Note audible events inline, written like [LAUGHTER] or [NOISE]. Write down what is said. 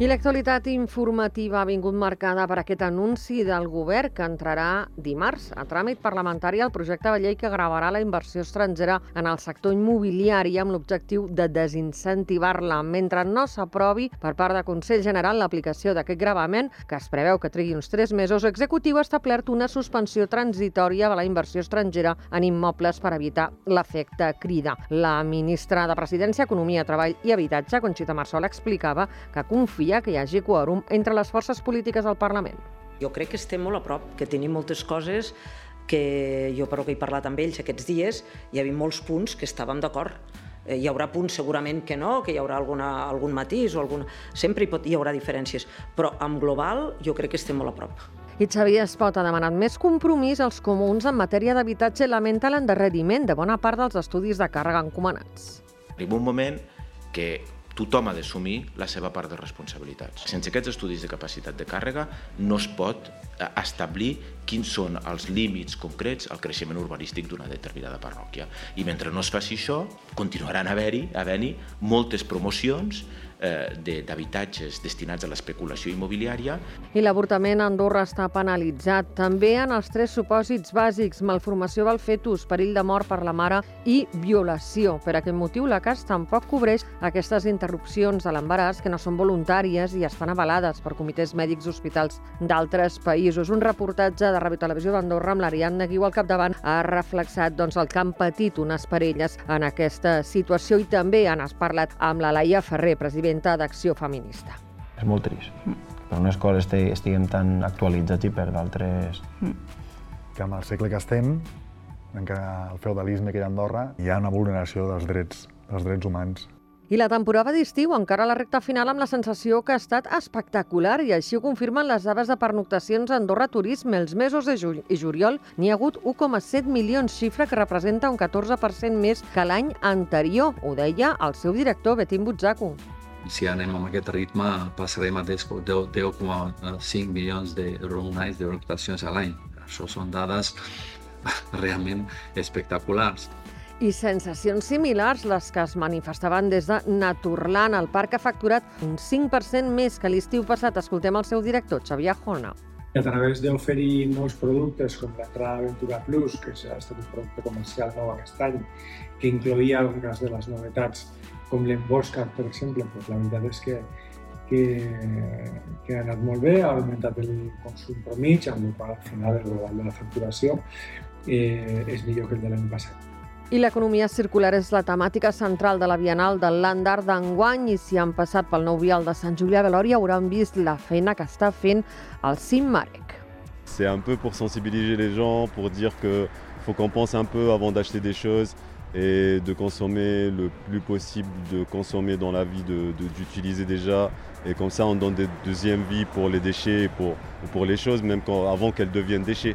I l'actualitat informativa ha vingut marcada per aquest anunci del govern que entrarà dimarts a tràmit parlamentari el projecte de llei que gravarà la inversió estrangera en el sector immobiliari amb l'objectiu de desincentivar-la. Mentre no s'aprovi per part de Consell General l'aplicació d'aquest gravament, que es preveu que trigui uns 3 mesos, l'executiu ha establert una suspensió transitòria de la inversió estrangera en immobles per evitar l'efecte crida. La ministra de Presidència, Economia, Treball i Habitatge, Conxita Marsol, explicava que confia caldria que hi hagi quòrum entre les forces polítiques al Parlament. Jo crec que estem molt a prop, que tenim moltes coses que jo, però que he parlat amb ells aquests dies, hi havia molts punts que estàvem d'acord. Eh, hi haurà punts segurament que no, que hi haurà alguna, algun matís o algun... Sempre hi, pot, hi haurà diferències, però en global jo crec que estem molt a prop. I Xavier Espot ha demanat més compromís als comuns en matèria d'habitatge i lamenta l'endarreriment de bona part dels estudis de càrrega encomanats. Arriba un moment que tothom ha d'assumir la seva part de responsabilitats. Sense aquests estudis de capacitat de càrrega no es pot establir quins són els límits concrets al creixement urbanístic d'una determinada parròquia. I mentre no es faci això, continuaran havent-hi havent moltes promocions eh, d'habitatges destinats a l'especulació immobiliària. I l'avortament a Andorra està penalitzat també en els tres supòsits bàsics, malformació del fetus, perill de mort per la mare i violació. Per aquest motiu, la CAS tampoc cobreix aquestes interrupcions de l'embaràs que no són voluntàries i estan avalades per comitès mèdics hospitals d'altres països. Un reportatge de Ràdio Televisió d'Andorra amb l'Ariadna Guiu al capdavant ha reflexat doncs, el que han patit unes parelles en aquesta situació i també han parlat amb la Laia Ferrer, president presidenta d'Acció Feminista. És molt trist. Mm. Per unes coses estiguem tan actualitzats i per d'altres... Mm. Que amb el segle que estem, en què el feudalisme que hi ha a Andorra, hi ha una vulneració dels drets, dels drets humans. I la temporada d'estiu encara a la recta final amb la sensació que ha estat espectacular i així ho confirmen les dades de pernoctacions a Andorra Turisme. Els mesos de juny i juliol n'hi ha hagut 1,7 milions, xifra que representa un 14% més que l'any anterior. Ho deia el seu director, Betim Butzaco si anem amb aquest ritme passarem a 10,5 milions de nights de rotacions a l'any. Això són dades [LAUGHS] realment espectaculars. I sensacions similars les que es manifestaven des de Naturland. El parc ha facturat un 5% més que l'estiu passat. Escoltem el seu director, Xavier Jona. a través d'oferir nous productes com l'entrada Aventura Plus, que ha estat un producte comercial nou aquest any, que incloïa algunes de les novetats com l'Embosca, per exemple, doncs la veritat és que, que, que ha anat molt bé, ha augmentat el consum per mig, amb el qual al final el global de la facturació eh, és millor que el de l'any passat. I l'economia circular és la temàtica central de la Bienal del Land Art d'enguany i si han passat pel nou vial de Sant Julià de Lòria hauran vist la feina que està fent el Cim. C'est un peu pour sensibiliser les gens, pour dire que faut qu'on pense un peu avant d'acheter des choses, et de consommer le plus possible, de consommer dans la vie, d'utiliser déjà. Et comme ça, on donne des deuxième vie pour les déchets et pour, les choses, même avant qu'elles deviennent déchets.